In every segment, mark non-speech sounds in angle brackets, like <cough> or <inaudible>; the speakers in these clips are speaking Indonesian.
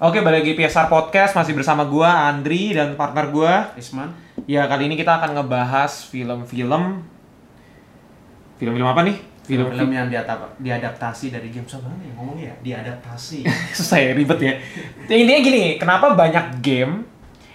Oke, balik lagi PSR Podcast masih bersama gua Andri dan partner gua. Isman Ya, kali ini kita akan ngebahas film-film film-film apa nih? film-film yang diadap- diadaptasi dari game apa nih ngomongnya ya diadaptasi <laughs> susah ya, ribet ya. Intinya gini, kenapa banyak game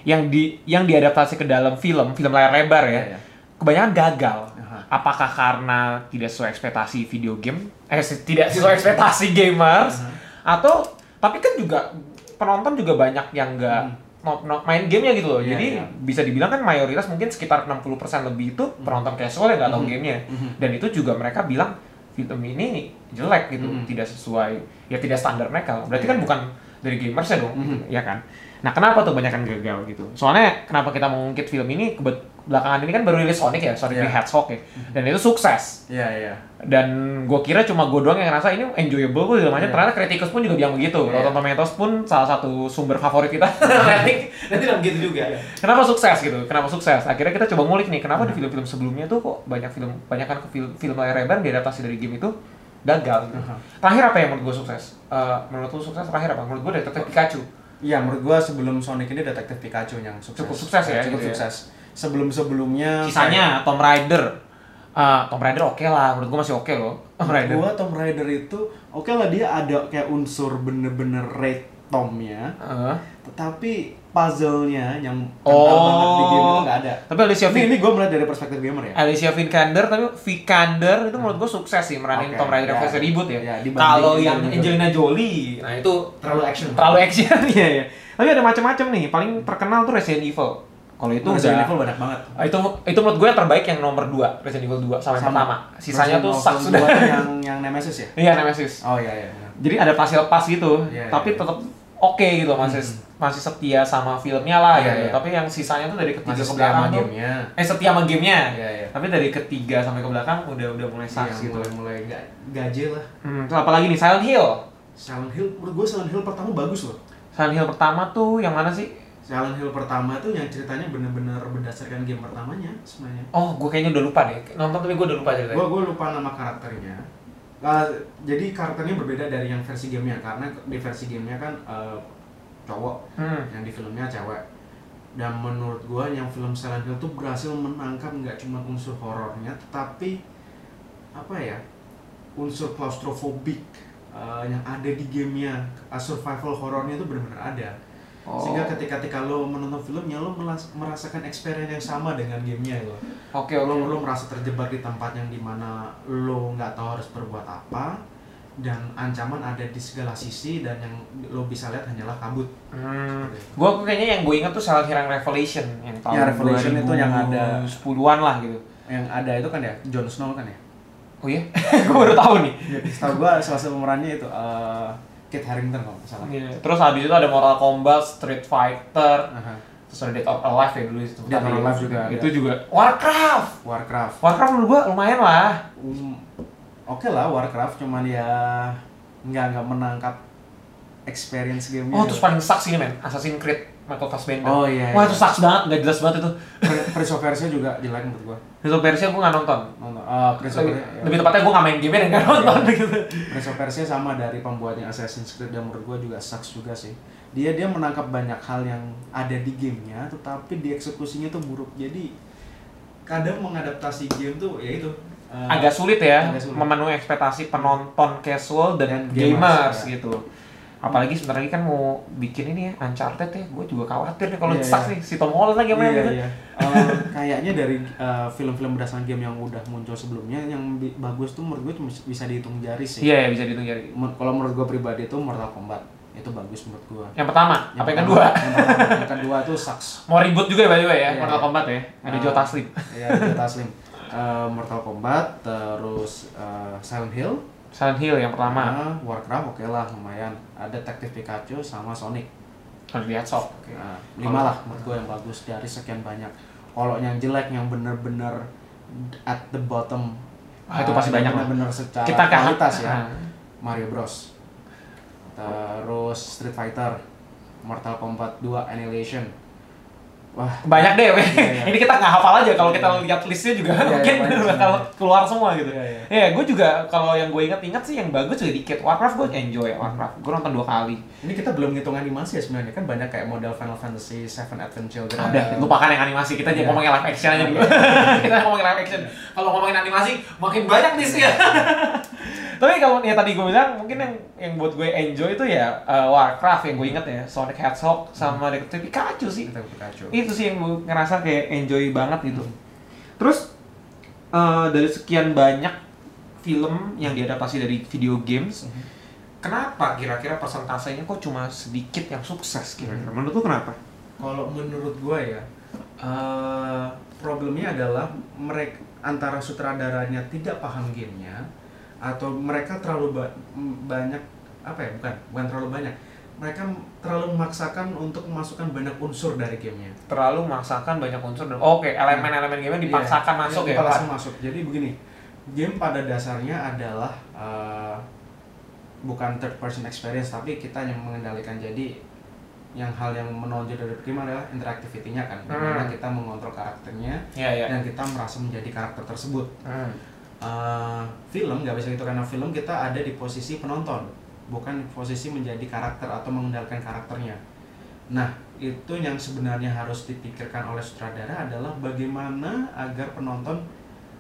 yang di yang diadaptasi ke dalam film, film layar lebar ya? Iya, iya. Kebanyakan gagal. Aha. Apakah karena tidak sesuai ekspektasi video game? Eh, tidak sesuai ekspektasi gamers? Atau tapi kan juga penonton juga banyak yang nggak no- no- main gamenya gitu loh. Hmm. Iya, Jadi iya. bisa dibilang kan mayoritas mungkin sekitar 60% lebih itu penonton casual yang nggak tahu Mhm. gamenya. Mhm. Dan itu juga mereka bilang film ini jelek gitu, Mhm. tidak sesuai ya tidak standar mereka. Berarti Iya. kan bukan dari gamers ya dong, Mhm. gitu, ya kan? Nah, kenapa tuh banyak yang gagal gitu? Soalnya kenapa kita mengungkit film ini kebet- belakangan ini kan baru rilis Sonic ya, Sonic the Iya. Hedgehog ya. Dan itu sukses. iya iya Dan gue kira cuma gue doang yang ngerasa ini enjoyable kok dalamnya. Iya. Ternyata kritikus pun juga bilang begitu. Iya. Rotten Tomatoes pun salah satu sumber favorit kita <laughs> rating dan tidak begitu juga. Iya. Kenapa sukses gitu? Kenapa sukses? Akhirnya kita coba ngulik nih, kenapa di Hmm. film-film sebelumnya tuh kok banyak film banyak kan ke film film layar lebar diadaptasi dari game itu gagal gitu. Aha. Terakhir apa yang menurut gue sukses? Eh, menurut lu sukses terakhir apa? Menurut gue Detektif Pikachu. Iya, menurut gua sebelum Sonic ini Detektif Pikachu yang sukses. Cukup sukses ya, Cukup gitu ya. sukses. Sebelum-sebelumnya Sisanya Tomb Raider. Eh, Tomb Raider oke lah, menurut gue masih oke loh. Tomb Menurut Raider. gua Tomb Raider itu oke lah dia ada kayak unsur bener-bener raid Tomnya, Eh, tetapi puzzle-nya yang kental Oh. banget di game itu nggak ada. tapi Alicia Ini, Vik ini gue melihat dari perspektif gamer ya. Alicia Vikander tapi Vikander itu menurut gue sukses sih meranin Oke, Tomb Raider ya. versi reboot ya. Dibanding Kalau yang Angelina Angelina Jolie, nah itu Terlalu action. terlalu action <laughs> ya ya. Tapi ada macam-macam nih. Paling terkenal tuh Resident Evil. Kalau itu Resident udah Evil banyak banget. Ah, itu itu menurut gue yang terbaik yang nomor 2, Resident Evil 2 sama yang pertama. Sisanya tuh Resident sucks Evil sudah. 2 yang yang Nemesis ya? <laughs> Iya, Nemesis. Oh iya iya. iya. Jadi ada lepas gitu, Iya, tapi iya. tetap oke gitu masih masih setia sama filmnya lah Iya, gitu. iya. Tapi yang sisanya tuh dari ketiga Masih ke belakang sama tuh gamenya. eh setia sama gamenya. Iya iya. Tapi dari ketiga sampai ke belakang udah udah mulai Iya, sucks gitu. mulai mulai ga- gaje lah. Hmm, terus apa lagi nih? Silent Hill. Silent Hill, menurut gue Silent Hill pertama bagus loh. Silent Hill pertama tuh yang mana sih? Silent Hill pertama tuh yang ceritanya bener-bener berdasarkan game pertamanya sebenarnya. Oh, gue kayaknya udah lupa deh. Nonton tapi gue udah lupa ceritanya. Gue gue lupa nama karakternya. Uh, jadi karakternya berbeda dari yang versi gamenya karena di versi gamenya kan uh, cowok, Hmm. yang di filmnya cewek. Dan menurut gue yang film Silent Hill tuh berhasil menangkap nggak cuma unsur horornya, tetapi apa ya unsur claustrophobic uh, yang ada di gamenya, uh, survival horornya itu benar-benar ada. Oh. Sehingga ketika ketika lo menonton filmnya lo merasakan experience yang sama dengan gamenya lo. Oke, Lo oke. lo merasa terjebak di tempat yang di mana lo nggak tahu harus berbuat apa dan ancaman ada di segala sisi dan yang lo bisa lihat hanyalah kabut. Hmm. Gue kayaknya yang gue inget tuh Silent Hill yang Revelation yang tahun Ya, Revelation itu yang ada- 10-an lah gitu. Yang ada itu kan ya Jon Snow kan ya. Oh iya? <laughs> gue baru tahu nih. Setahu gua salah satu pemerannya itu eh, Kit Harington kalau nggak salah. Iya. Terus habis itu ada Mortal Kombat, Street Fighter, Aha. terus ada Dead or Alive ya dulu itu. Dead or Alive juga ada. Itu juga Warcraft. Warcraft. Warcraft menurut gue lumayan lah. Um, Oke lah Warcraft cuman ya nggak nggak menangkap experience gamenya. Oh, terus paling sucks ini men, Assassin's Creed Michael Fassbender. Oh, iya, Wah iya. itu sucks banget, nggak jelas banget itu. Prin- Prince of Persia juga jelek menurut gua. Itu versi gue nggak nonton. Nonton. Ah, Prince of Lebih, Persia. lebih tepatnya gue nggak main game dan nggak nonton gitu. Prince of Persia sama dari pembuatnya Assassin's Creed dan menurut gua juga sucks juga sih. Dia dia menangkap banyak hal yang ada di gamenya, tetapi di eksekusinya tuh buruk. Jadi kadang mengadaptasi game tuh ya itu eh, agak sulit ya agak sulit. memenuhi ekspektasi penonton casual dan, Dan gamers, gamers, ya. gitu. Apalagi sebentar lagi kan mau bikin ini ya Uncharted ya, gue juga khawatir nih kalau sucks iya. nih si Tom Holland lagi yang main Iya, gitu. iya. <laughs> Eh, kayaknya dari eh, film-film berdasarkan game yang udah muncul sebelumnya yang bi- bagus tuh menurut gue cuma bisa dihitung jari sih. Iya, ya, bisa dihitung jari. Men- Kalau menurut gue pribadi itu Mortal Kombat itu bagus menurut gue. Yang pertama, apa yang kedua? Yang, pertama- yang kedua tuh sucks. Mau ribut juga ya by the way ya, Iya, Mortal iya. Kombat ya. Ada Ah. Joe Taslim. Iya, Joe Taslim. Eh, Mortal Kombat, terus eh, Silent Hill, Silent Hill yang pertama. Nah, Warcraft oke lah lumayan. Ada Detective Pikachu sama Sonic. Harus lihat sok. Nah, lima lah menurut gue yang bagus dari sekian banyak. Kalau yang jelek yang bener-bener at the bottom. Ah, itu pasti yang banyak. Bener-bener secara Kita kualitas ya. Ah. Mario Bros. Terus Street Fighter, Mortal Kombat 2 Annihilation. Wah. Banyak deh Iya, iya. <laughs> ini kita nggak hafal aja kalau Iya, kita iya. lihat listnya juga Iya, iya, mungkin sih. bakal keluar semua gitu. Iya, iya. ya gue juga kalau yang gue ingat-ingat sih yang bagus juga dikit. Warcraft gue enjoy Warcraft. Gue nonton dua kali. Ini kita belum ngitung animasi ya sebenarnya. Kan banyak kayak model Final Fantasy Seven Advent Children. Ada lupakan yang animasi. Kita aja Iya. ngomongin live action aja dulu. <laughs> Kita ngomongin live action. Kalau ngomongin animasi makin banyak listnya tapi kalau ya tadi gue bilang mungkin yang yang buat gue enjoy itu ya uh, Warcraft yang gue inget ya Sonic Hedgehog sama Detective Pikachu sih. Kita Pikachu. Itu sih yang gue ngerasa kayak enjoy banget gitu. Terus eh, dari sekian banyak film yang diadaptasi dari video games kenapa kira-kira persentasenya kok cuma sedikit yang sukses kira-kira? Menurut lu kenapa? Kalau menurut gua ya, eh, problemnya adalah mereka antara sutradaranya tidak paham gamenya atau mereka terlalu ba- banyak apa ya bukan bukan terlalu banyak. Mereka terlalu memaksakan untuk memasukkan banyak unsur dari gamenya. Terlalu memaksakan banyak unsur dan oke elemen-elemen game dipaksakan Iya, masuk iya, ya dipaksakan masuk. Jadi begini game pada dasarnya adalah eh, bukan third person experience tapi kita yang mengendalikan. Jadi yang hal yang menonjol dari game adalah interactivity-nya kan. Hmm. kita mengontrol karakternya ya ya dan kita merasa menjadi karakter tersebut. Hmm. Eh, film nggak bisa gitu karena film kita ada di posisi penonton bukan posisi menjadi karakter atau mengendalikan karakternya. Nah itu yang sebenarnya harus dipikirkan oleh sutradara adalah bagaimana agar penonton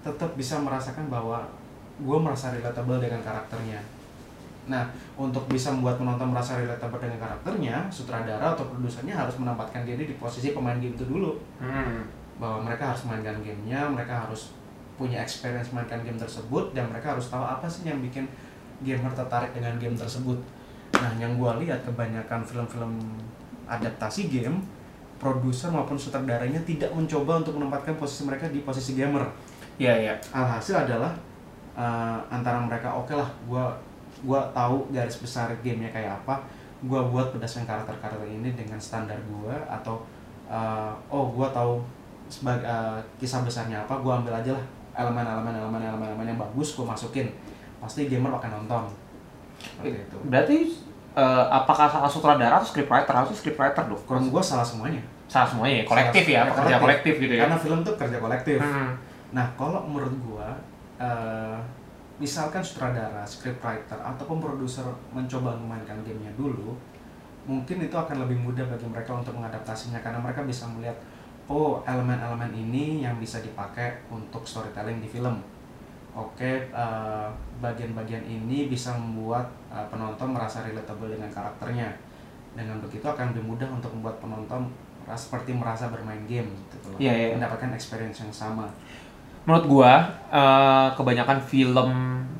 tetap bisa merasakan bahwa gue merasa relatable dengan karakternya. Nah untuk bisa membuat penonton merasa relatable dengan karakternya sutradara atau produsernya harus menempatkan diri di posisi pemain game itu dulu. Hmm. bahwa mereka harus mainkan gamenya, mereka harus punya experience mainkan game tersebut dan mereka harus tahu apa sih yang bikin gamer tertarik dengan game tersebut. Nah, yang gua lihat kebanyakan film-film adaptasi game, produser maupun sutradaranya tidak mencoba untuk menempatkan posisi mereka di posisi gamer. ya ya Alhasil adalah eh, antara mereka oke lah, gua gua tahu garis besar gamenya kayak apa, gua buat berdasarkan karakter-karakter ini dengan standar gua atau eh, oh gua tahu sebagai eh, kisah besarnya apa, gua ambil aja lah elemen-elemen elemen-elemen elemen yang bagus gua masukin, pasti gamer akan nonton. Seperti itu. berarti eh, apakah salah sutradara atau scriptwriter harusnya scriptwriter dong Kalau gua salah semuanya. salah semuanya ya kolektif Salah- ya ya, pekerja kolektif gitu ya Karena film tuh kerja kolektif. Hmm. Nah, kalau menurut gua, eh, misalkan sutradara, scriptwriter, ataupun produser mencoba memainkan gamenya dulu, mungkin itu akan lebih mudah bagi mereka untuk mengadaptasinya karena mereka bisa melihat, oh elemen-elemen ini yang bisa dipakai untuk storytelling di film. Oke, eh, bagian-bagian ini bisa membuat eh, penonton merasa relatable dengan karakternya. Dengan begitu akan lebih mudah untuk membuat penonton merasa- seperti merasa bermain game gitu loh. Iya, iya. Mendapatkan experience yang sama. menurut gua eh, kebanyakan film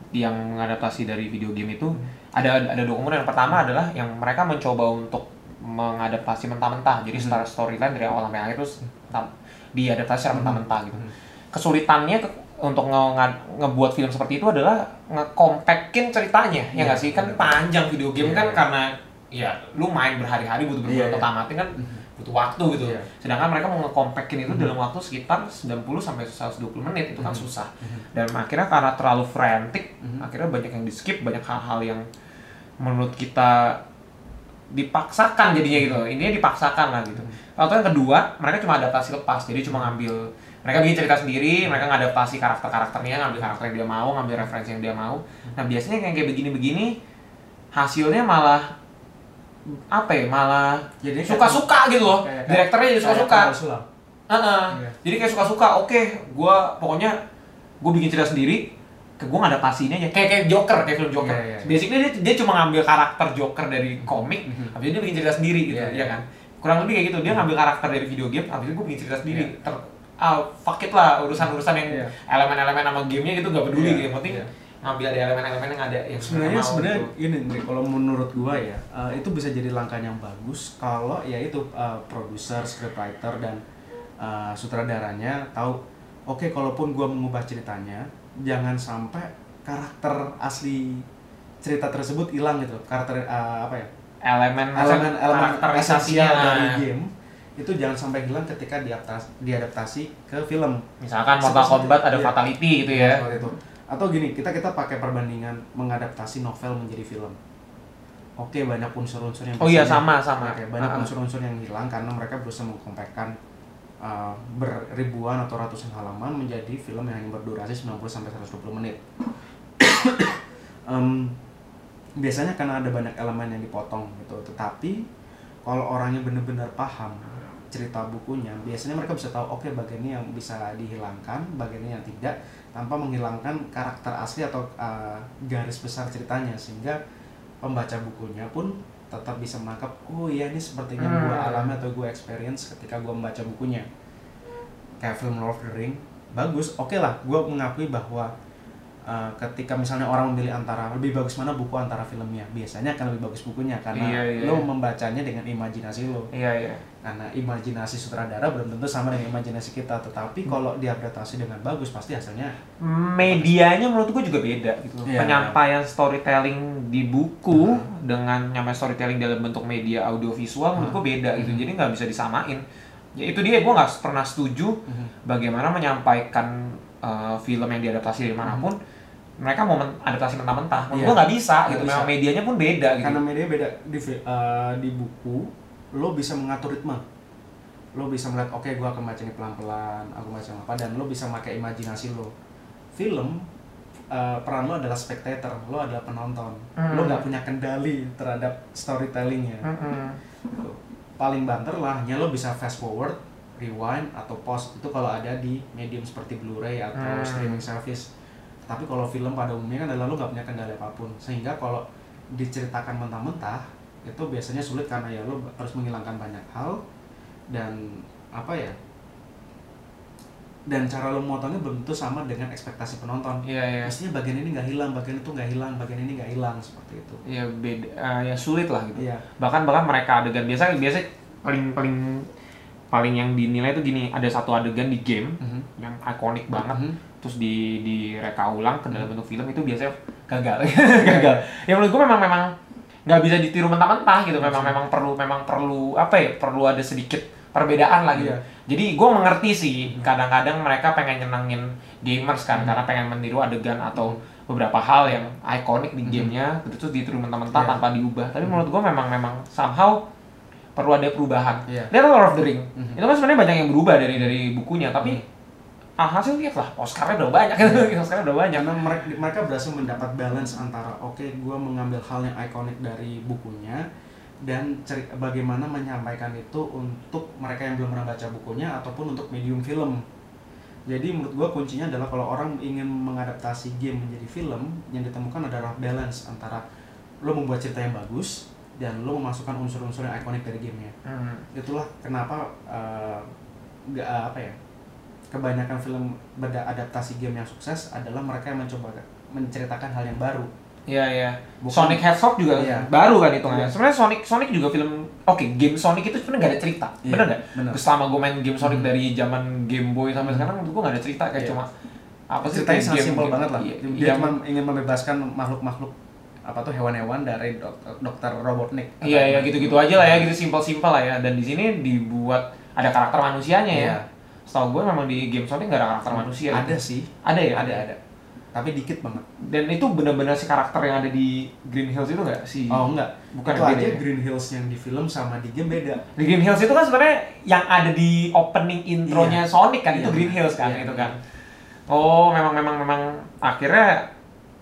yang mengadaptasi dari video game itu ada ada dua kemungkinan yang pertama adalah yang mereka mencoba untuk mengadaptasi mentah-mentah jadi Hmm. secara storyline dari awal sampai akhir terus tam- diadaptasi secara Hmm. mentah-mentah gitu Hmm. kesulitannya ke- untuk nge- nge- ngebuat film seperti itu adalah ngekompakin ceritanya ya Iya, nggak sih kan panjang video game Iya, kan karena ya lu main berhari-hari butuh Iya, berbulan iya. untuk tamatin kan butuh waktu gitu Iya. sedangkan mereka mau ngekompakin itu Mhm. dalam waktu sekitar 90 sampai 120 menit itu kan Mhm. susah Mhm. dan akhirnya karena terlalu frantic Mhm. akhirnya banyak yang di skip banyak hal-hal yang menurut kita dipaksakan jadinya gitu. Intinya dipaksakan lah gitu. Atau yang kedua mereka cuma adaptasi lepas. Jadi cuma ngambil mereka bikin cerita sendiri mereka ngadaptasi karakter karakternya ngambil karakter yang dia mau ngambil referensi yang dia mau. Nah biasanya yang kayak begini-begini hasilnya malah apa ya malah Jadi suka-suka gitu loh. kayak- direkturnya jadi suka-suka. Heeh. Iya. Jadi kayak suka-suka, oke, gua pokoknya gue bikin cerita sendiri, ke gue ngadaptasinya aja. Kayak kayak Joker, kayak film Joker. Iya, iya, iya. Basically dia, dia cuma ngambil karakter Joker dari komik, Mhm. habis itu dia bikin cerita sendiri gitu, Iya, ya iya. kan? Kurang lebih kayak gitu, dia ngambil karakter dari video game, habis itu gue bikin cerita sendiri. Iya. Ter, ah, fuck it lah, urusan-urusan yang Iya. elemen-elemen sama gamenya gitu gak peduli, Iya, gitu. yang penting iya. ngambil ada elemen-elemen yang ada yang sebenarnya sebenarnya gitu. ini Ndri, kalau menurut gua ya eh, itu bisa jadi langkah yang bagus kalau ya itu eh, produser, scriptwriter dan eh, sutradaranya tahu oke kalaupun gua mengubah ceritanya jangan sampai karakter asli cerita tersebut hilang gitu karakter eh, apa ya elemen elemen elemen esensial dari game itu jangan sampai hilang ketika diadaptasi, diadaptasi ke film Misalkan Mortal Kombat ada iya. fatality gitu ya. seperti itu. Atau gini, kita kita pakai perbandingan mengadaptasi novel menjadi film. Oke, banyak unsur-unsur yang Oh iya sama sama. Oke, banyak Ah, ah. unsur-unsur yang hilang karena mereka berusaha mengkompakkan uh, beribuan atau ratusan halaman menjadi film yang hanya berdurasi 90 sampai 120 menit. <coughs> Em, biasanya karena ada banyak elemen yang dipotong gitu, tetapi kalau orangnya benar-benar paham cerita bukunya, biasanya mereka bisa tahu oke bagian ini yang bisa dihilangkan, bagian ini yang tidak, tanpa menghilangkan karakter asli atau uh, garis besar ceritanya sehingga pembaca bukunya pun tetap bisa menangkap oh iya ini sepertinya Hmm. gue alami atau gue experience ketika gue membaca bukunya kayak film Lord of the Ring bagus oke lah gue mengakui bahwa uh, ketika misalnya orang memilih antara lebih bagus mana buku antara filmnya biasanya akan lebih bagus bukunya karena Iya, iya. lo membacanya dengan imajinasi lo Iya iya. karena imajinasi sutradara belum tentu sama dengan imajinasi kita tetapi kalau diadaptasi dengan bagus pasti hasilnya medianya menurut gue juga beda gitu. Iya. Penyampaian storytelling di buku dengan nyampe storytelling dalam bentuk media audiovisual menurut gue beda gitu. Jadi nggak bisa disamain. Ya itu dia gue nggak pernah setuju bagaimana menyampaikan uh, film yang diadaptasi dari mana pun mereka mau men- adaptasi mentah-mentah. Menurut Iya. gue nggak bisa Nggak gitu. bisa. Memang medianya pun beda gitu. karena media beda di eh, di buku lo bisa mengatur ritme lo bisa melihat oke gua akan baca ini pelan-pelan aku baca apa dan lo bisa pakai imajinasi lo film eh, peran lo adalah spectator lo adalah penonton lo Hmm. nggak punya kendali terhadap storytellingnya Mm-mm. Gitu. <laughs> paling banter lah hanya lo bisa fast forward rewind atau pause itu kalau ada di medium seperti Blu-ray atau Hmm. streaming service tapi kalau film pada umumnya kan adalah lo nggak punya kendali apa pun sehingga kalau diceritakan mentah-mentah itu biasanya sulit karena ya lo harus menghilangkan banyak hal dan apa ya dan cara lo memotongnya belum tentu sama dengan ekspektasi penonton Iya iya. mestinya bagian ini nggak hilang bagian itu nggak hilang bagian ini nggak hilang seperti itu Ya beda. uh, ya sulit lah gitu. iya bahkan bahkan mereka adegan biasa biasa paling paling paling yang dinilai itu gini ada satu adegan di game Mhm. yang ikonik banget Mhm. Terus di direka ulang ke dalam bentuk film itu biasanya gagal Iya, <laughs> gagal ya menurut gue memang memang nggak bisa ditiru mentah-mentah gitu memang memang perlu memang perlu apa ya perlu ada sedikit perbedaan lah gitu Iya. jadi gue mengerti sih kadang-kadang mereka pengen nyenengin gamers kan Hmm. karena pengen meniru adegan atau beberapa hal yang ikonik di Hmm. gamenya gitu terus ditiru mentah-mentah Iya. tanpa diubah tapi Hmm. menurut gue memang memang somehow perlu ada perubahan Iya. lihat Lord of the Ring Mhm. itu kan sebenarnya banyak yang berubah dari dari bukunya tapi alhasil lihat lah Oscarnya udah banyak Iya. <laughs> Oscarnya udah banyak karena mereka, mereka berhasil mendapat balance antara oke gue mengambil hal yang ikonik dari bukunya dan ceri- bagaimana menyampaikan itu untuk mereka yang belum pernah baca bukunya ataupun untuk medium film jadi menurut gue kuncinya adalah kalau orang ingin mengadaptasi game menjadi film yang ditemukan adalah balance antara lo membuat cerita yang bagus dan lo memasukkan unsur-unsur yang ikonik dari gamenya Hmm. itulah kenapa nggak eh, apa ya kebanyakan film beradaptasi game yang sukses adalah mereka yang mencoba menceritakan hal yang baru Iya iya. Bukan- Sonic Hedgehog juga Iya. baru kan hitungannya. Iya. Sebenarnya Sonic Sonic juga film oke game Sonic itu sebenarnya nggak ada cerita. Iya, Bener nggak? bener. Selama gue main game Sonic Hmm. dari zaman Game Boy sampai Hmm. sekarang menurut gue nggak ada cerita kayak Iya. cuma apa sih ceritanya sangat simpel banget lah Iya, dia iya, cuma ingin membebaskan makhluk-makhluk apa tuh hewan-hewan dari dokter, dokter Robotnik Iya ya gitu-gitu aja lah ya gitu simpel-simpel lah ya dan di sini dibuat ada karakter manusianya ya. Iya. Setahu gue memang di game Sonic nggak ada karakter manusia. ada gitu. sih Ada ya ada ada tapi dikit banget Dan itu benar-benar si karakter yang ada di Green Hills itu nggak si? oh enggak Bukan itu aja ya? Green Hills yang di film sama di game beda Di Green Hills itu kan sebenarnya yang ada di opening intronya Iya. Sonic kan itu Iya, Green Hills kan iya, itu iya. kan. Oh memang memang memang akhirnya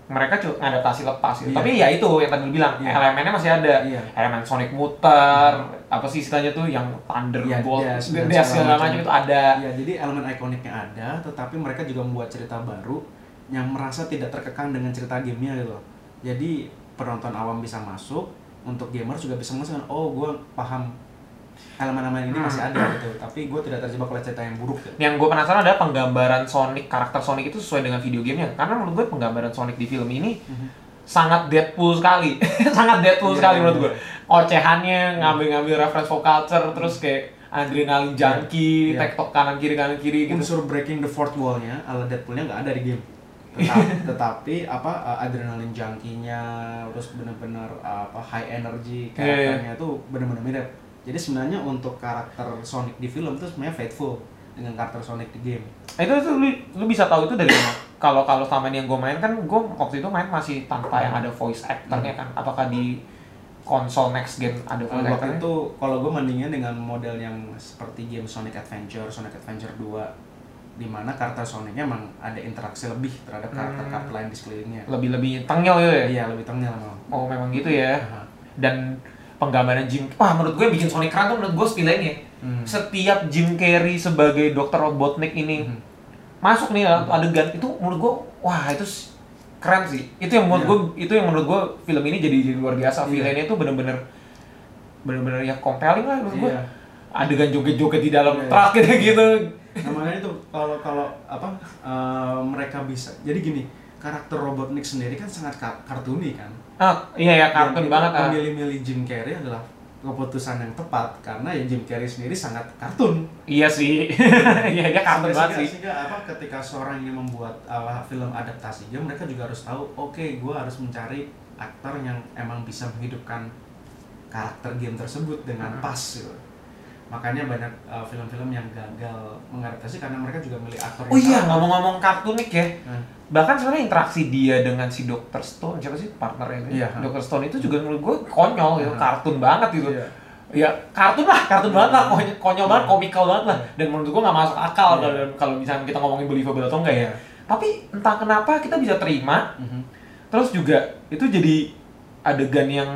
mereka cuma ngadaptasi lepas gitu. Iya. Tapi ya itu yang tadi lu bilang Iya. elemennya masih ada. Iya. Elemen Sonic muter, apa sih istilahnya tuh yang Iya, dash, dan dash segala segala macam itu ada. ya jadi elemen ikoniknya ada tetapi mereka juga membuat cerita baru yang merasa tidak terkekang dengan cerita gamenya gitu loh jadi penonton awam bisa masuk untuk gamer juga bisa masuk oh gue paham elemen-elemen ini masih ada gitu tapi gue tidak terjebak oleh cerita yang buruk gitu. Yang gue penasaran adalah penggambaran Sonic, karakter Sonic itu sesuai dengan video gamenya. Karena menurut gue penggambaran Sonic di film ini sangat Deadpool sekali, <laughs> sangat Deadpool Iya, sekali menurut iya. gue. Ocehannya ngambil-ngambil reference pop culture, terus kayak adrenalin junkie, Iya. tektok kanan kiri kanan kiri gitu. unsur breaking the fourth wall-nya ala Deadpool-nya nggak ada di game Tetap- <laughs> tetapi apa uh, adrenalin junkie-nya terus benar-benar uh, apa high energy Iya, iya. karakternya tuh benar-benar mirip jadi sebenarnya untuk karakter Sonic di film tuh sebenarnya faithful dengan karakter Sonic di game Nah, itu tuh lu, lu bisa tahu itu dari mana? Kalau kalau selama ini yang gue main kan gue waktu itu main masih tanpa yang ada voice actornya kan. Apakah di konsol next gen ada Kalau waktu itu kalau gue bandingin dengan model yang seperti game Sonic Adventure, Sonic Adventure 2 di mana karakter Sonicnya emang ada interaksi lebih terhadap karakter-karakter lain di sekelilingnya. lebih lebih tengil gitu ya. Iya, lebih tengil memang. Oh memang gitu ya. Dan penggambaran Jim, wah menurut gue bikin Sonic keren tuh menurut gue skill lainnya. Hmm. Setiap Jim Carrey sebagai Dr. Robotnik ini Mhm. masuk nih adegan itu menurut gue wah itu keren sih. Itu yang menurut Iya. gue itu yang menurut gue film ini jadi, jadi luar biasa. Villainnya itu bener-bener bener-bener ya compelling lah menurut gue. Iya. Adegan joget-joget di dalam Iya. truk gitu gitu. Nah, makanya itu kalau kalau apa eh, mereka bisa. Jadi gini, karakter Robotnik sendiri kan sangat ka- kartuni kan. Ah, iya ya kartun banget ah. Memilih-milih Jim Carrey adalah keputusan yang tepat karena ya Jim Carrey sendiri sangat kartun. Iya sih. <laughs> Iya dia kartun banget sih. sehingga apa ketika seorang yang membuat uh, film adaptasi game mereka juga harus tahu oke gue harus mencari aktor yang emang bisa menghidupkan karakter game tersebut dengan Hmm. pas gitu makanya banyak uh, film-film yang gagal mengadaptasi karena mereka juga milih aktor Oh iya, ngomong-ngomong kartunik ya. Nah, Bahkan sebenarnya interaksi dia dengan si Dr. Stone, siapa sih partnernya ini? Iya. Dr. Stone itu juga menurut gue konyol gitu, Iya. kartun banget gitu. Iya. Ya kartun lah, kartun Iya. banget lah, konyol, konyol banget, Iya. komikal banget lah. Iya. Dan menurut gue nggak masuk akal Iya. kalau kalau misalnya kita ngomongin believable atau enggak ya. Iya. Tapi entah kenapa kita bisa terima, Mhm. terus juga itu jadi adegan yang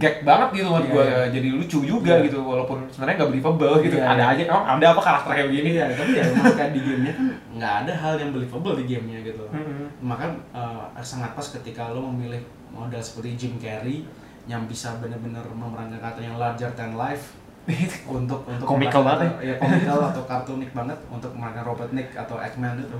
gag banget gitu menurut Iya, gue, iya. jadi lucu juga Iya. gitu, walaupun sebenarnya nggak believable gitu. Iya, ada iya. aja, emang ada apa karakter kayak begini? Iya, tapi ya kayak di gamenya kan nggak ada hal yang believable di gamenya gitu. Mhm. maka uh, sangat pas ketika lo memilih model seperti Jim Carrey yang bisa benar-benar memerankan karakter yang larger than life <laughs> untuk untuk Komikal banget ya komikal <laughs> atau kartunik banget untuk memerankan Robotnik atau Eggman itu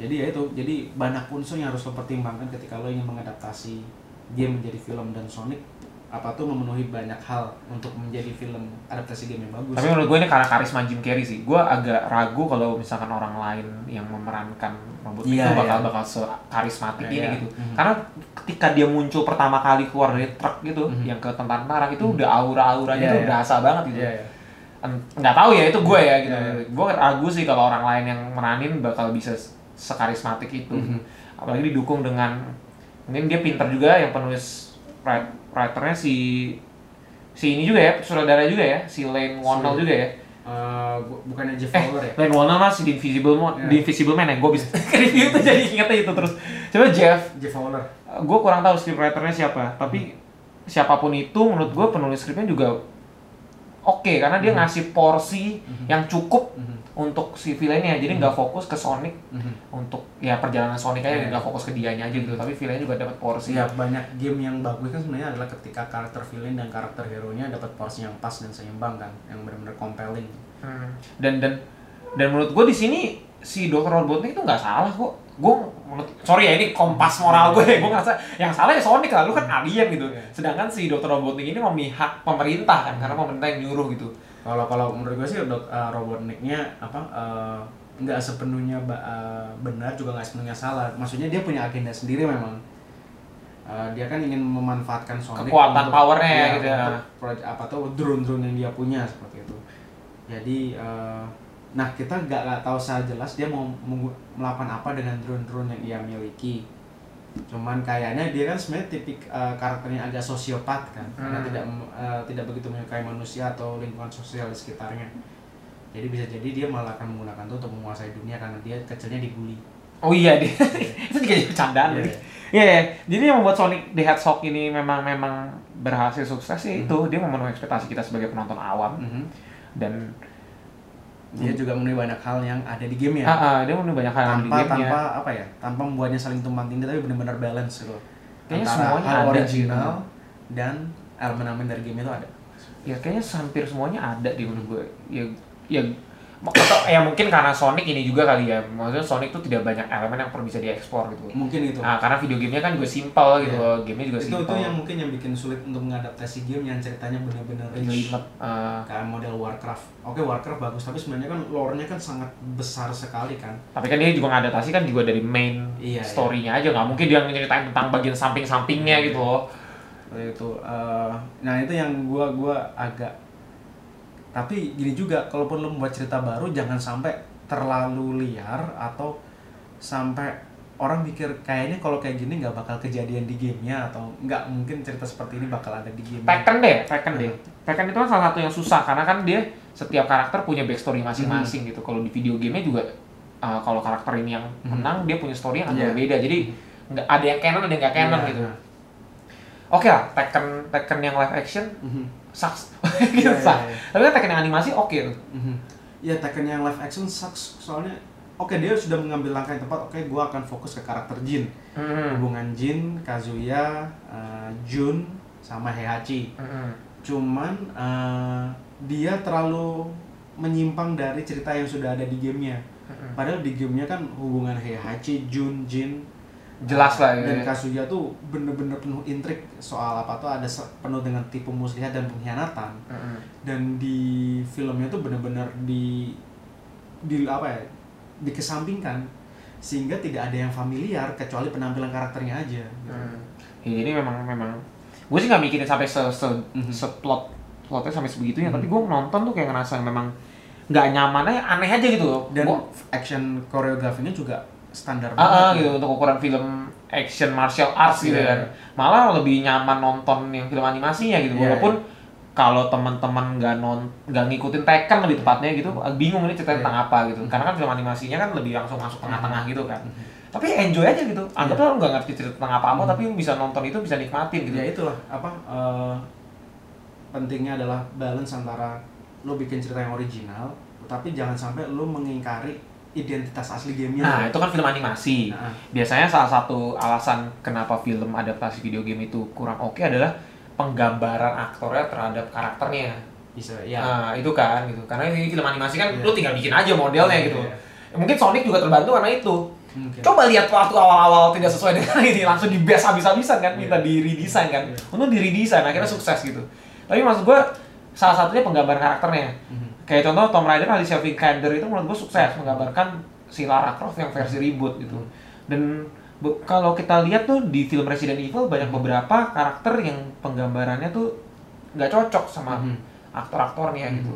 jadi ya itu jadi banyak unsur yang harus lo pertimbangkan ketika lo ingin mengadaptasi game menjadi film dan Sonic apa tuh memenuhi banyak hal untuk menjadi film adaptasi game yang bagus Tapi menurut gue ini karena karisma Jim Carrey sih. Gue agak ragu kalau misalkan orang lain yang memerankan robot Iya, itu bakal iya. bakal se karismatik Iya, ini iya. gitu. Mhm. Karena ketika dia muncul pertama kali keluar dari truk gitu, Mhm. yang ke tentara itu udah aura-auranya Iya, tuh iya. berasa banget gitu. Iya, iya. En- Nggak tahu ya itu gue ya gitu. Iya. Gue ragu sih kalau orang lain yang meranin bakal bisa sekarismatik itu. Mhm. Apalagi didukung dengan mungkin dia pinter juga yang penulis write- writernya si si ini juga ya, sutradara juga ya, si Lane Whannell Si- juga ya. Uh, bu- bukannya Jeff Eh, Fowler ya Lane Whannell mah si The Invisible Man, Iya. The Invisible Man ya, gue bisa <laughs> review tuh jadi ingetnya itu terus. Coba Jeff, Jeff Fowler gue kurang tahu scriptwriternya siapa, tapi siapa pun itu menurut gue penulis skripnya juga oke karena dia Mhm. ngasih porsi Mhm. yang cukup Mhm. untuk si villainnya, jadi nggak fokus ke Sonic Mhm. untuk ya perjalanan Sonic aja Iya. nggak fokus ke dianya aja gitu, tapi villainnya juga dapat porsi. Ya banyak game yang bagus kan sebenarnya adalah ketika karakter villain dan karakter hero nya dapat porsi yang pas dan seimbang kan, yang benar-benar compelling. Hmm. Dan dan dan menurut gue di sini si Dr. Robotnik itu nggak salah kok. Gue menurut sorry ya ini kompas moral gue ya. Gue ngerasa yang salah ya Sonic lah, lu kan alien gitu. Iya. Sedangkan si Dr. Robotnik ini memihak pemerintah kan, karena pemerintah yang nyuruh gitu. Kalau kalau menurut gue sih dok, uh, Robotnik-nya apa uh, nggak sepenuhnya uh, benar juga nggak sepenuhnya salah. Maksudnya dia punya agenda sendiri memang. Uh, dia kan ingin memanfaatkan Sonic Kekuatan powernya ya, gitu ya. untuk apa tuh drone-drone yang dia punya seperti itu. Jadi uh, nah kita nggak nggak tahu secara jelas dia mau melakukan apa dengan drone-drone yang ia miliki. Cuman kayaknya dia kan sebenarnya tipik uh, karakternya agak sosiopat kan, karena Hmm. tidak uh, tidak begitu menyukai manusia atau lingkungan sosial di sekitarnya. Jadi bisa jadi dia malah akan menggunakan itu untuk menguasai dunia karena dia kecilnya dibully. Oh iya deh, <laughs> itu juga jadi bercandaan. Iya. Iya, iya. jadi yang membuat Sonic the Hedgehog ini memang memang berhasil sukses ya Hmm. itu dia memenuhi ekspektasi kita sebagai penonton awam Mhm. dan Dia juga memenuhi banyak hal yang ada di game ya. ah, ah, dia memenuhi banyak hal yang di tanpa gamenya. tanpa apa ya? Tanpa membuatnya saling tumpang tindih tapi benar-benar balance gitu. Kayaknya Antara semuanya hal ada original gitu. dan elemen-elemen dari game itu ada. ya kayaknya hampir semuanya ada di menurut gue ya ya atau ya mungkin karena Sonic ini juga kali ya maksudnya Sonic tuh tidak banyak elemen yang perlu bisa dieksplor gitu Mungkin itu. nah karena video gamenya kan juga simpel gitu Iya. loh gamenya juga itu simpel itu yang mungkin yang bikin sulit untuk mengadaptasi game yang ceritanya benar-benar rich eh, kayak model Warcraft. Oke Warcraft bagus tapi sebenarnya kan lore-nya kan sangat besar sekali kan. tapi kan dia juga ngadaptasi kan juga dari main Iya, story-nya aja nggak mungkin dia nyeritain tentang bagian samping-sampingnya Iya. gitu loh itu. Eh, nah itu yang gua gua agak tapi gini juga kalaupun lo membuat cerita baru jangan sampai terlalu liar atau sampai orang mikir kayaknya kalau kayak gini nggak bakal kejadian di gamenya atau nggak mungkin cerita seperti ini bakal ada di game. Tekken deh, Tekken deh. Tekken itu kan salah satu yang susah karena kan dia setiap karakter punya backstory masing-masing gitu. Kalau di video gamenya juga uh, kalau karakter ini yang Hmm. menang dia punya story yang agak Iya. berbeda. Jadi nggak ada yang canon ada yang nggak canon Iya, gitu. Oke lah, Tekken Tekken yang live action Mhm. Sucks. gitu <laughs> sucks. iya, iya. Tapi kan Tekken yang animasi oke tuh. Mhm. Ya Tekken yang live action sucks soalnya oke dia sudah mengambil langkah yang tepat. Oke, gua akan fokus ke karakter Jin. Hmm. Hubungan Jin, Kazuya, eh, Jun sama Heihachi. Hmm. Cuman eh, dia terlalu menyimpang dari cerita yang sudah ada di gamenya. Hmm. Padahal di gamenya kan hubungan Heihachi, Jun, Jin Jelas lah dan gitu. ya. Kazuya tuh bener-bener penuh intrik soal apa tuh ada penuh dengan tipu muslihat dan pengkhianatan Hmm. dan di filmnya tuh bener-bener di di apa ya dikesampingkan sehingga tidak ada yang familiar kecuali penampilan karakternya aja gitu. Hmm. Ya, jadi memang memang gue sih nggak mikirin sampai se se, Mhm. seplot plotnya sampai sebegitunya Mhm. tapi gue nonton tuh kayak ngerasa memang nggak nyaman aja aneh aja gitu loh dan Gua- action koreografinya juga standar ah, ah, gitu untuk ukuran film action martial arts gitu Iya. kan malah lebih nyaman nonton yang film animasinya gitu Iya, walaupun kalau teman-teman nggak non nggak ngikutin Tekken lebih tepatnya gitu bingung ini cerita Iya. tentang apa gitu Mhm. karena kan film animasinya kan lebih langsung masuk tengah-tengah gitu kan Mhm. tapi enjoy aja gitu anggap Iya. lo nggak ngerti cerita tentang apa-apa Mhm. tapi bisa nonton itu bisa nikmatin gitu ya itulah apa eh, pentingnya adalah balance antara lo bikin cerita yang original tapi jangan sampai lo mengingkari identitas asli gamenya Nah, itu kan film animasi. Nah, Biasanya salah satu alasan kenapa film adaptasi video game itu kurang oke adalah penggambaran aktornya terhadap karakternya. bisa ya Nah, itu kan gitu. Karena ini film animasi kan Iya. lu tinggal bikin aja modelnya Iya, gitu. iya. Mungkin Sonic juga terbantu karena itu. mungkin Coba lihat waktu awal-awal tidak sesuai dengan ini langsung di base habis-habisan kan, minta Iya. di redesign kan. Iya. Untung di redesign akhirnya sukses gitu. Tapi maksud gua salah satunya penggambaran karakternya. Mhm. Kayak contoh Tomb Raider Alicia Vikander itu menurut gue sukses menggambarkan si Lara Croft yang versi reboot gitu. Dan kalau kita lihat tuh di film Resident Evil banyak beberapa karakter yang penggambarannya tuh nggak cocok sama Mhm. aktor-aktornya Mhm. gitu.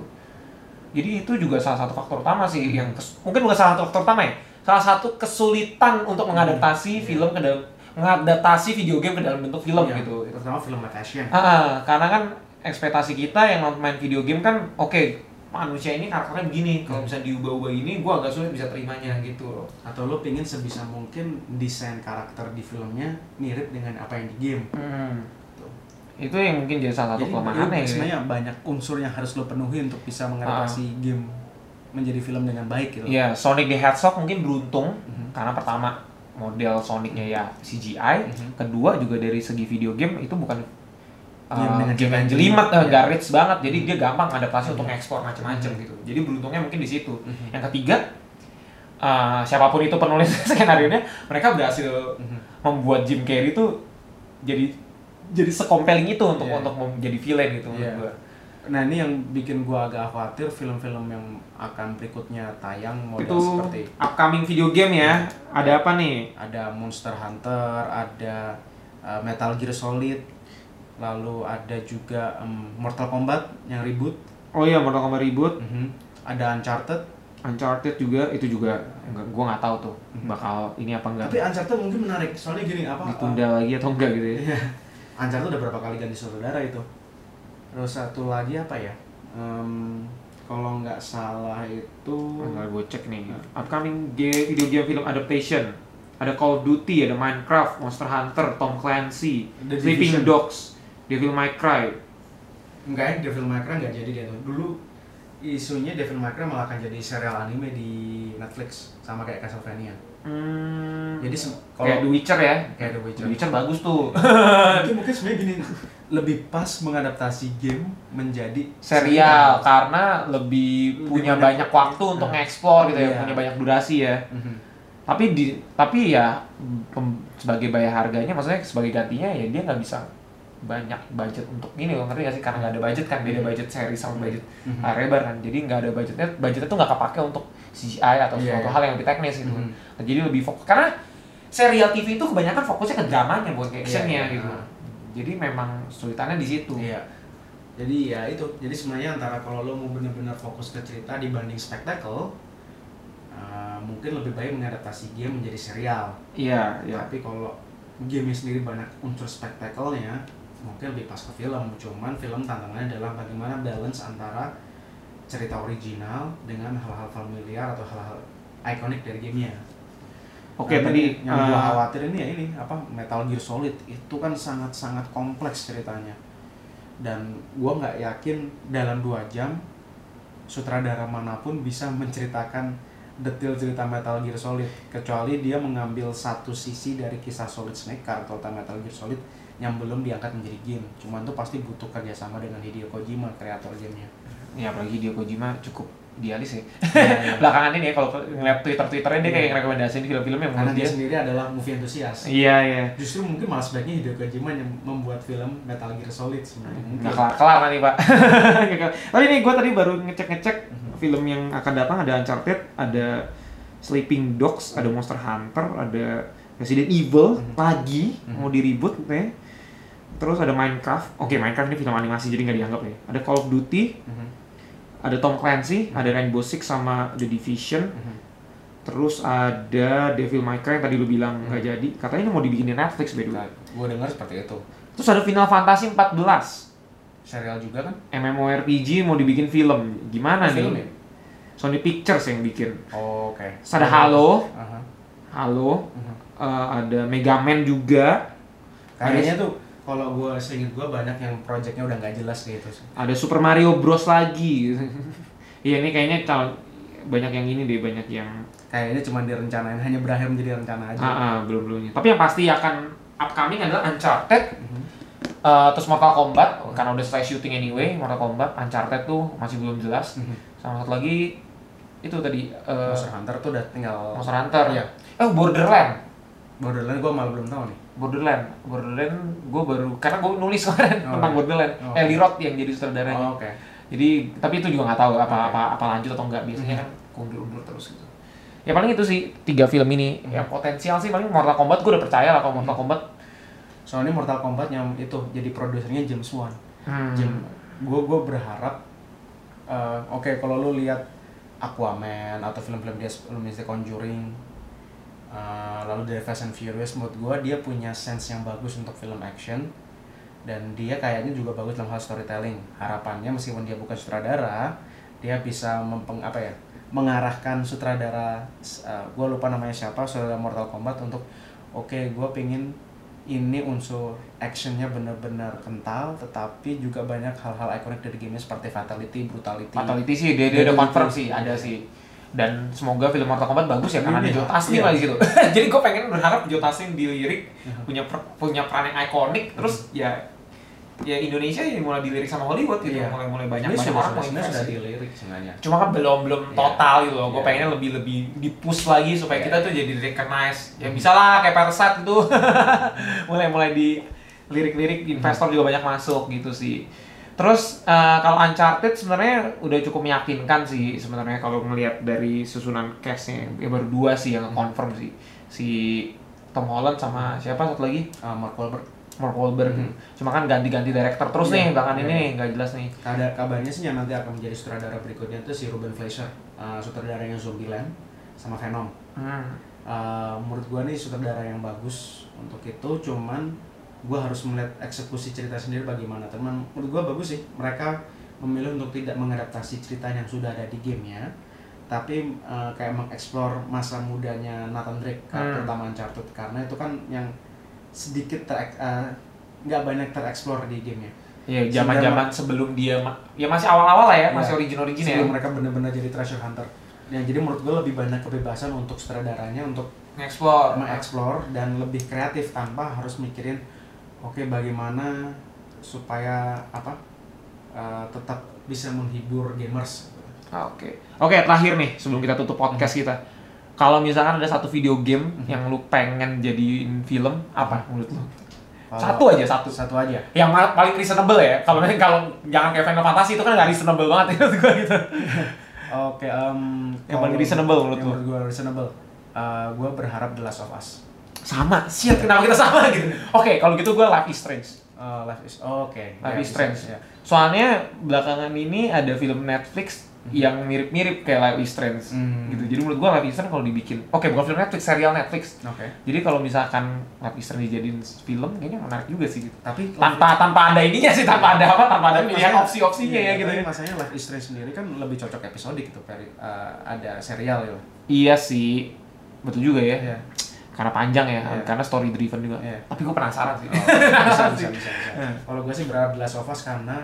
Jadi itu juga salah satu faktor utama sih yang kes- mungkin bukan salah satu faktor utama ya. Salah satu kesulitan untuk mengadaptasi Iya. film ke dalam mengadaptasi video game ke dalam bentuk film Iya, gitu. terutama film live action Ah, karena kan ekspektasi kita yang nonton main video game kan oke manusia ini karakternya begini kalau Hmm. bisa diubah-ubah ini gua agak sulit bisa terimanya gitu loh atau lo pingin sebisa mungkin desain karakter di filmnya mirip dengan apa yang di game Tuh. itu yang mungkin jadi salah satu kelemahannya ini ya. sebenarnya banyak unsur yang harus lo penuhi untuk bisa mengadaptasi game menjadi film dengan baik gitu. Iya, Sonic the Hedgehog mungkin beruntung Mhm. karena pertama model Sonicnya ya CGI, Mhm. kedua juga dari segi video game itu bukan uh, Game jelimet. uh, Iya. garage banget. Jadi dia gampang adaptasi untuk ekspor macam-macam Mhm. gitu. Jadi beruntungnya mungkin di situ. Mhm. Yang ketiga, uh, siapa pun itu penulis <laughs> skenario nya, mereka berhasil Mhm. membuat Jim Carrey itu jadi jadi sekompelling itu untuk Iya. untuk menjadi villain gitu menurut Iya. Nah ini yang bikin gua agak khawatir film-film yang akan berikutnya tayang model Itu seperti upcoming video game ya. Ada apa nih? ada Monster Hunter, ada uh, Metal Gear Solid, lalu ada juga em, Mortal Kombat yang reboot, Oh iya, Mortal Kombat reboot, Mhm. ada Uncharted. Uncharted juga itu juga enggak gua nggak tahu tuh Mhm. bakal ini apa enggak Tapi Uncharted mungkin menarik, soalnya gini apa? ditunda lagi atau enggak gitu ya. Iya. Uncharted udah berapa kali ganti sutradara itu. Terus satu lagi apa ya? Em, kalau nggak salah itu Bentar gue cek nih. Upcoming game, video game film adaptation. Ada Call of Duty, ada Minecraft, Monster Hunter, Tom Clancy, The Sleeping Division. Dogs, Devil May Cry. enggak ya Devil May Cry nggak jadi dia tuh. Dulu isunya Devil May Cry malah akan jadi serial anime di Netflix sama kayak Castlevania. Hmm, Jadi se- kayak The kalau Witcher ya. kayak The Witcher. The Witcher bagus tuh. <laughs> mungkin mungkin sebenarnya gini lebih pas mengadaptasi game menjadi Serial karena lebih Lebih punya banyak- banyak waktu untuk Nah. nge-explore gitu ya, Iya. punya banyak durasi ya. Mhm. Tapi di tapi ya pem- sebagai bayar harganya maksudnya sebagai gantinya ya dia nggak bisa banyak budget untuk ini loh ngerti gak sih karena nggak ada budget kan beda budget seri sama budget Mhm. layar lebar kan jadi nggak ada budgetnya budgetnya tuh nggak kepake untuk CGI atau Iya, suatu iya. hal yang lebih teknis gitu Mhm. Nah, jadi lebih fokus karena serial TV itu kebanyakan fokusnya ke dramanya bukan ke actionnya Iya, iya. gitu jadi memang kesulitannya di situ Iya. Jadi ya itu. Jadi sebenarnya antara kalau lo mau benar-benar fokus ke cerita dibanding spektakel, Uh, mungkin lebih baik mengadaptasi game menjadi serial. Iya, iya. Tapi kalau game sendiri banyak unsur spektakelnya, mungkin lebih pas ke film. Cuman film tantangannya adalah bagaimana balance antara cerita original dengan hal-hal familiar atau hal-hal ikonik dari gamenya. Oke, Nah, tadi yang gua eh, khawatir ini ya ini apa Metal Gear Solid itu kan sangat-sangat kompleks ceritanya dan gua nggak yakin dalam dua jam sutradara mana pun bisa menceritakan detail cerita Metal Gear Solid kecuali dia mengambil satu sisi dari kisah Solid Snake atau Metal Gear Solid yang belum diangkat menjadi game cuman itu pasti butuh kerjasama dengan Hideo Kojima kreator gamenya ya apalagi dia Kojima cukup dialis ya. <laughs> Iya, iya. Belakangan ini ya kalau ngeliat Twitter-twitternya dia kayak rekomendasiin film-film yang karena dia dia. sendiri adalah movie enthusiast Iya, iya. justru mungkin malah sebaiknya Hideo Kojima yang membuat film Metal Gear Solid sebenarnya mungkin Nggak kelar-kelar nanti pak. <laughs> Kelar. Tapi ini gue tadi baru ngecek-ngecek Mhm. film yang akan datang ada Uncharted, ada Sleeping Dogs, ada Monster Hunter, ada Resident Evil Mhm. lagi mau di reboot ya. Terus ada Minecraft. Oke Minecraft ini film animasi jadi nggak dianggap ya. Ada Call of Duty, Mhm. ada Tom Clancy, ada Rainbow Six sama The Division. Mhm. Terus ada Devil May Cry yang tadi lu bilang nggak Mhm. jadi. Katanya ini mau dibikin di Netflix by the way. gue dengar seperti itu Terus ada Final Fantasy 14. serial juga kan MMORPG mau dibikin film. Gimana Film nih? ya? Sony Pictures yang bikin. oh, oke Terus ada Halo, Aha. Halo, Mhm. eh, ada Mega Man juga, kayaknya tuh kalau gue seinget gue banyak yang projectnya udah nggak jelas gitu ada Super Mario Bros lagi. <laughs> Iya ini kayaknya calon banyak yang ini deh, banyak yang kayaknya cuma direncanain hanya berakhir menjadi rencana aja ah, ah, belum belumnya. Tapi yang pasti akan upcoming adalah Uncharted, Mhm. eh, terus Mortal Kombat karena udah selesai syuting anyway. Mortal Kombat, Uncharted tuh masih belum jelas. Mhm. Sama satu lagi itu tadi eh, Monster Hunter tuh udah tinggal Monster Hunter. Iya. Oh Borderland. Borderlands gue malah belum tahu nih Borderland, Borderland, gue baru karena gue nulis <laughs> kemarin Oh, tentang iya. Borderland, Oh. Eli Roth yang jadi sutradaranya. oh, oke Jadi tapi itu juga nggak tahu apa Oke. apa apa lanjut atau enggak biasanya Mhm. kan kundur-undur terus gitu. Ya paling itu sih tiga film ini Mhm. yang potensial sih paling Mortal Kombat gue udah percaya lah kalau Mortal Mhm. Kombat. soalnya Mortal Kombat yang itu jadi produsernya James Wan Hmm. Jam gue gue berharap eh, oke kalau lu lihat Aquaman atau film-film dia sebelumnya The Conjuring eh, lalu dari Fast and Furious menurut gue dia punya sense yang bagus untuk film action dan dia kayaknya juga bagus dalam hal storytelling harapannya meskipun dia bukan sutradara dia bisa mempeng apa ya mengarahkan sutradara gue lupa namanya siapa sutradara Mortal Kombat untuk oke gue pengen ini unsur actionnya benar-benar kental tetapi juga banyak hal-hal ikonik dari gamenya seperti fatality, brutality Fatality sih dia dia udah Brutality. confirm sih ada sih. Dan semoga film Mortal Kombat bagus ya karena ada Iya. Joe Taslim Iya. lagi gitu. <laughs> Jadi gue pengen berharap Joe Taslim dilirik Mhm. punya per- punya peran yang ikonik terus ya ya Indonesia ya mulai dilirik sama Hollywood gitu Iya. mulai mulai banyak banyak orang mau sudah, dilirik sebenarnya cuma kan belum belum Iya. total gitu loh gue Iya. pengennya lebih lebih di push lagi supaya Iya. kita tuh jadi recognize ya bisa lah kayak Parasite itu <laughs> mulai mulai di lirik-lirik investor juga banyak masuk gitu sih terus eh, kalau Uncharted sebenarnya udah cukup meyakinkan sih sebenarnya kalau ngelihat dari susunan castnya ya baru dua sih yang confirm sih si Tom Holland sama siapa satu lagi Ah, Mark Wahlberg Mark Wahlberg Mhm. cuma kan ganti-ganti director terus Iya. nih belakangan Iya. ini nggak jelas nih ada kabarnya sih yang nanti akan menjadi sutradara berikutnya itu si Ruben Fleischer uh, sutradaranya Zombieland sama Venom hmm. Uh, menurut gua nih sutradara yang bagus untuk itu cuman gua harus melihat eksekusi cerita sendiri bagaimana teman menurut gua bagus sih mereka memilih untuk tidak mengadaptasi cerita yang sudah ada di gamenya tapi uh, kayak mengeksplor masa mudanya Nathan Drake uh, Hmm. terutama Uncharted karena itu kan yang sedikit ter uh, nggak banyak tereksplor di gamenya Iya, zaman-zaman sebelum dia ya masih awal-awal lah ya, Iya. masih origin-origin ya. sebelum mereka benar-benar jadi treasure hunter yang jadi menurut gue lebih banyak kebebasan untuk sutradaranya untuk Nge-explore. mengeksplor dan lebih kreatif tanpa harus mikirin oke bagaimana supaya apa uh, tetap bisa menghibur gamers Ah, Oke. Oke, terakhir nih sebelum kita tutup podcast kita. Kalau misalkan ada satu video game yang lu pengen jadiin film, apa menurut lu? Satu aja, satu. satu aja Yang paling reasonable ya. Kalau kalau jangan kayak Final Fantasy itu kan nggak reasonable banget ya <laughs> menurut gua gitu. oke em, Yang paling reasonable menurut yang lu? menurut gue reasonable Uh, gue berharap The Last of Us Sama, siap kenapa kita sama gitu. Oke, kalau gitu gua Life is Strange. Uh, Life is oh, oke Life Ya, is Strange. ya. Soalnya belakangan ini ada film Netflix yang mirip-mirip kayak Life is Strange Hmm. gitu. Jadi menurut gua Life is Strange kalau dibikin, oke bukan film Netflix, serial Netflix. Oke. Jadi kalau misalkan Life is Strange dijadiin film, kayaknya menarik juga sih gitu. Tapi Tanpa tanpa ada ininya sih, tanpa ada apa, tanpa ada pilihan opsi-opsinya iya, ya gitu. ya. Masalahnya Life is Strange sendiri kan lebih cocok episode gitu, peri, eh, ada serial ya. Iya sih, betul juga ya. Iya. Karena panjang ya, Iya. karena story driven juga. Iya. Tapi gue penasaran sih. Oh, bisa, bisa, <laughs> bisa, bisa. Hmm. Kalau gue sih berharap The Last of Us karena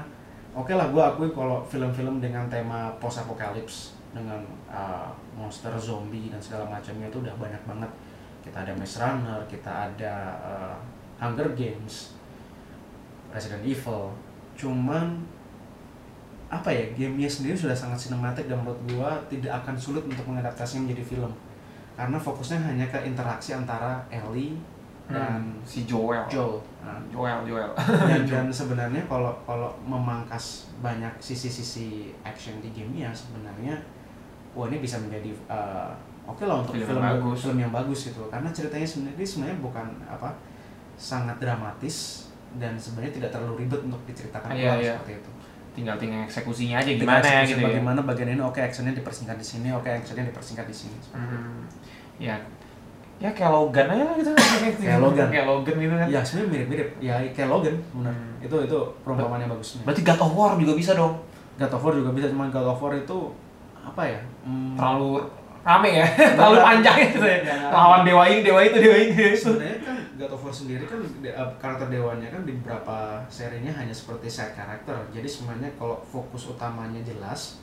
oke lah gue akui kalau film-film dengan tema post apokalips dengan uh, monster zombie dan segala macamnya itu udah banyak banget. Kita ada Maze Runner, kita ada uh, Hunger Games, Resident Evil. Cuman apa ya gamenya sendiri sudah sangat sinematik dan menurut gua tidak akan sulit untuk mengadaptasinya menjadi film karena fokusnya hanya ke interaksi antara Ellie dan Hmm, si Joel. Joel. Nah, Joel, Joel. dan, <laughs> dan sebenarnya kalau kalau memangkas banyak sisi-sisi action di gamenya sebenarnya wah ini bisa menjadi uh, oke lah untuk Film film, yang bagus. film yang bagus gitu karena ceritanya sendiri sebenarnya bukan apa sangat dramatis dan sebenarnya tidak terlalu ribet untuk diceritakan Iya, ulang iya. seperti itu. Tinggal tinggal eksekusinya aja Tinggal gimana ya eksekusi gitu ya. Bagaimana bagian ini oke actionnya dipersingkat di sini, oke actionnya dipersingkat di sini. Hmm, ya ya kayak Logan aja lah gitu <laughs> Kayak Logan. kayak Logan gitu kan Ya sebenarnya mirip-mirip. Ya kayak Logan benar. Hmm. Itu itu perumpamaan yang bagus. berarti God of War juga bisa dong God of War juga bisa cuma God of War itu apa ya? Hmm, terlalu rame ya <laughs> terlalu panjang gitu ya Nggak rame. lawan dewa ini dewa itu dewa ini sebenarnya kan God of War sendiri kan de- eh, karakter dewanya kan di beberapa serinya hanya seperti side karakter. Jadi sebenarnya kalau fokus utamanya jelas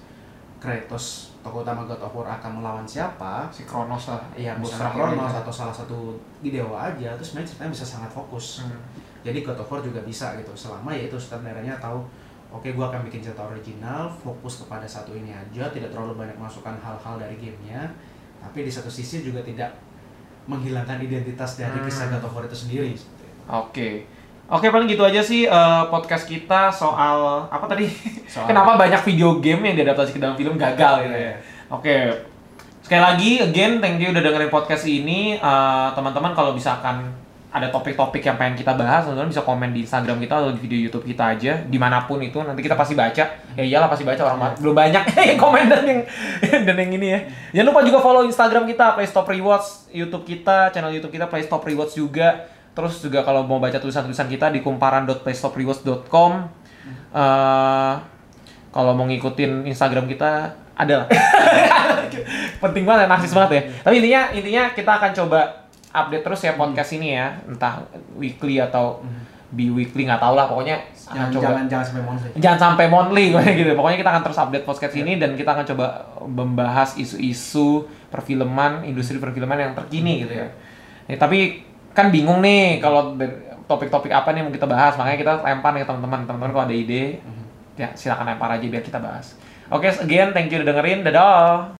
Kratos tokoh utama God of War akan melawan siapa? si Kronos lah Ya bos misalnya Kronos atau salah satu di dewa aja, terus sebenarnya ceritanya bisa sangat fokus. Hmm. Jadi God of War juga bisa gitu, selama ya itu sutradaranya tahu oke gua akan bikin cerita original, fokus kepada satu ini aja, tidak terlalu banyak masukkan hal-hal dari gamenya, tapi di satu sisi juga tidak menghilangkan identitas dari Hmm. kisah War itu sendiri. Oke. Oke, paling gitu aja sih eh, podcast kita soal apa tadi? Soal- <laughs> Kenapa banyak video game yang diadaptasi ke dalam film gagal gitu ya. Iya. Oke. Sekali lagi, again, thank you udah dengerin podcast ini. Eh, teman-teman kalau misalkan ada topik-topik yang pengen kita bahas, teman-teman bisa komen di Instagram kita atau di video YouTube kita aja, di mana pun itu nanti kita pasti baca. Ya iyalah pasti baca orang belum banyak <laughs> yang komen dan yang <laughs> dan yang ini ya. Jangan lupa juga follow Instagram kita Playstop Rewards, YouTube kita, channel YouTube kita Playstop Rewards juga. Terus juga kalau mau baca tulisan-tulisan kita di kumparan.playstoprewards.com. Eh kalau mau ngikutin Instagram kita ada lah. <laughs> Penting banget, narsis banget ya. Tapi intinya intinya kita akan coba update terus ya podcast ini ya, entah weekly atau bi-weekly nggak tahu lah pokoknya Jangan, coba jangan jangan sampai monthly. jangan sampai monthly <laughs> pokoknya gitu. Pokoknya kita akan terus update podcast ini dan kita akan coba membahas isu-isu perfilman, industri perfilman yang terkini gitu ya. Ya, tapi kan bingung nih kalau topik-topik apa nih yang mau kita bahas, makanya kita lempar nih teman-teman. Teman-teman kalau ada ide, ya silakan lempar aja biar kita bahas. Oke, again thank you udah dengerin. Dadah.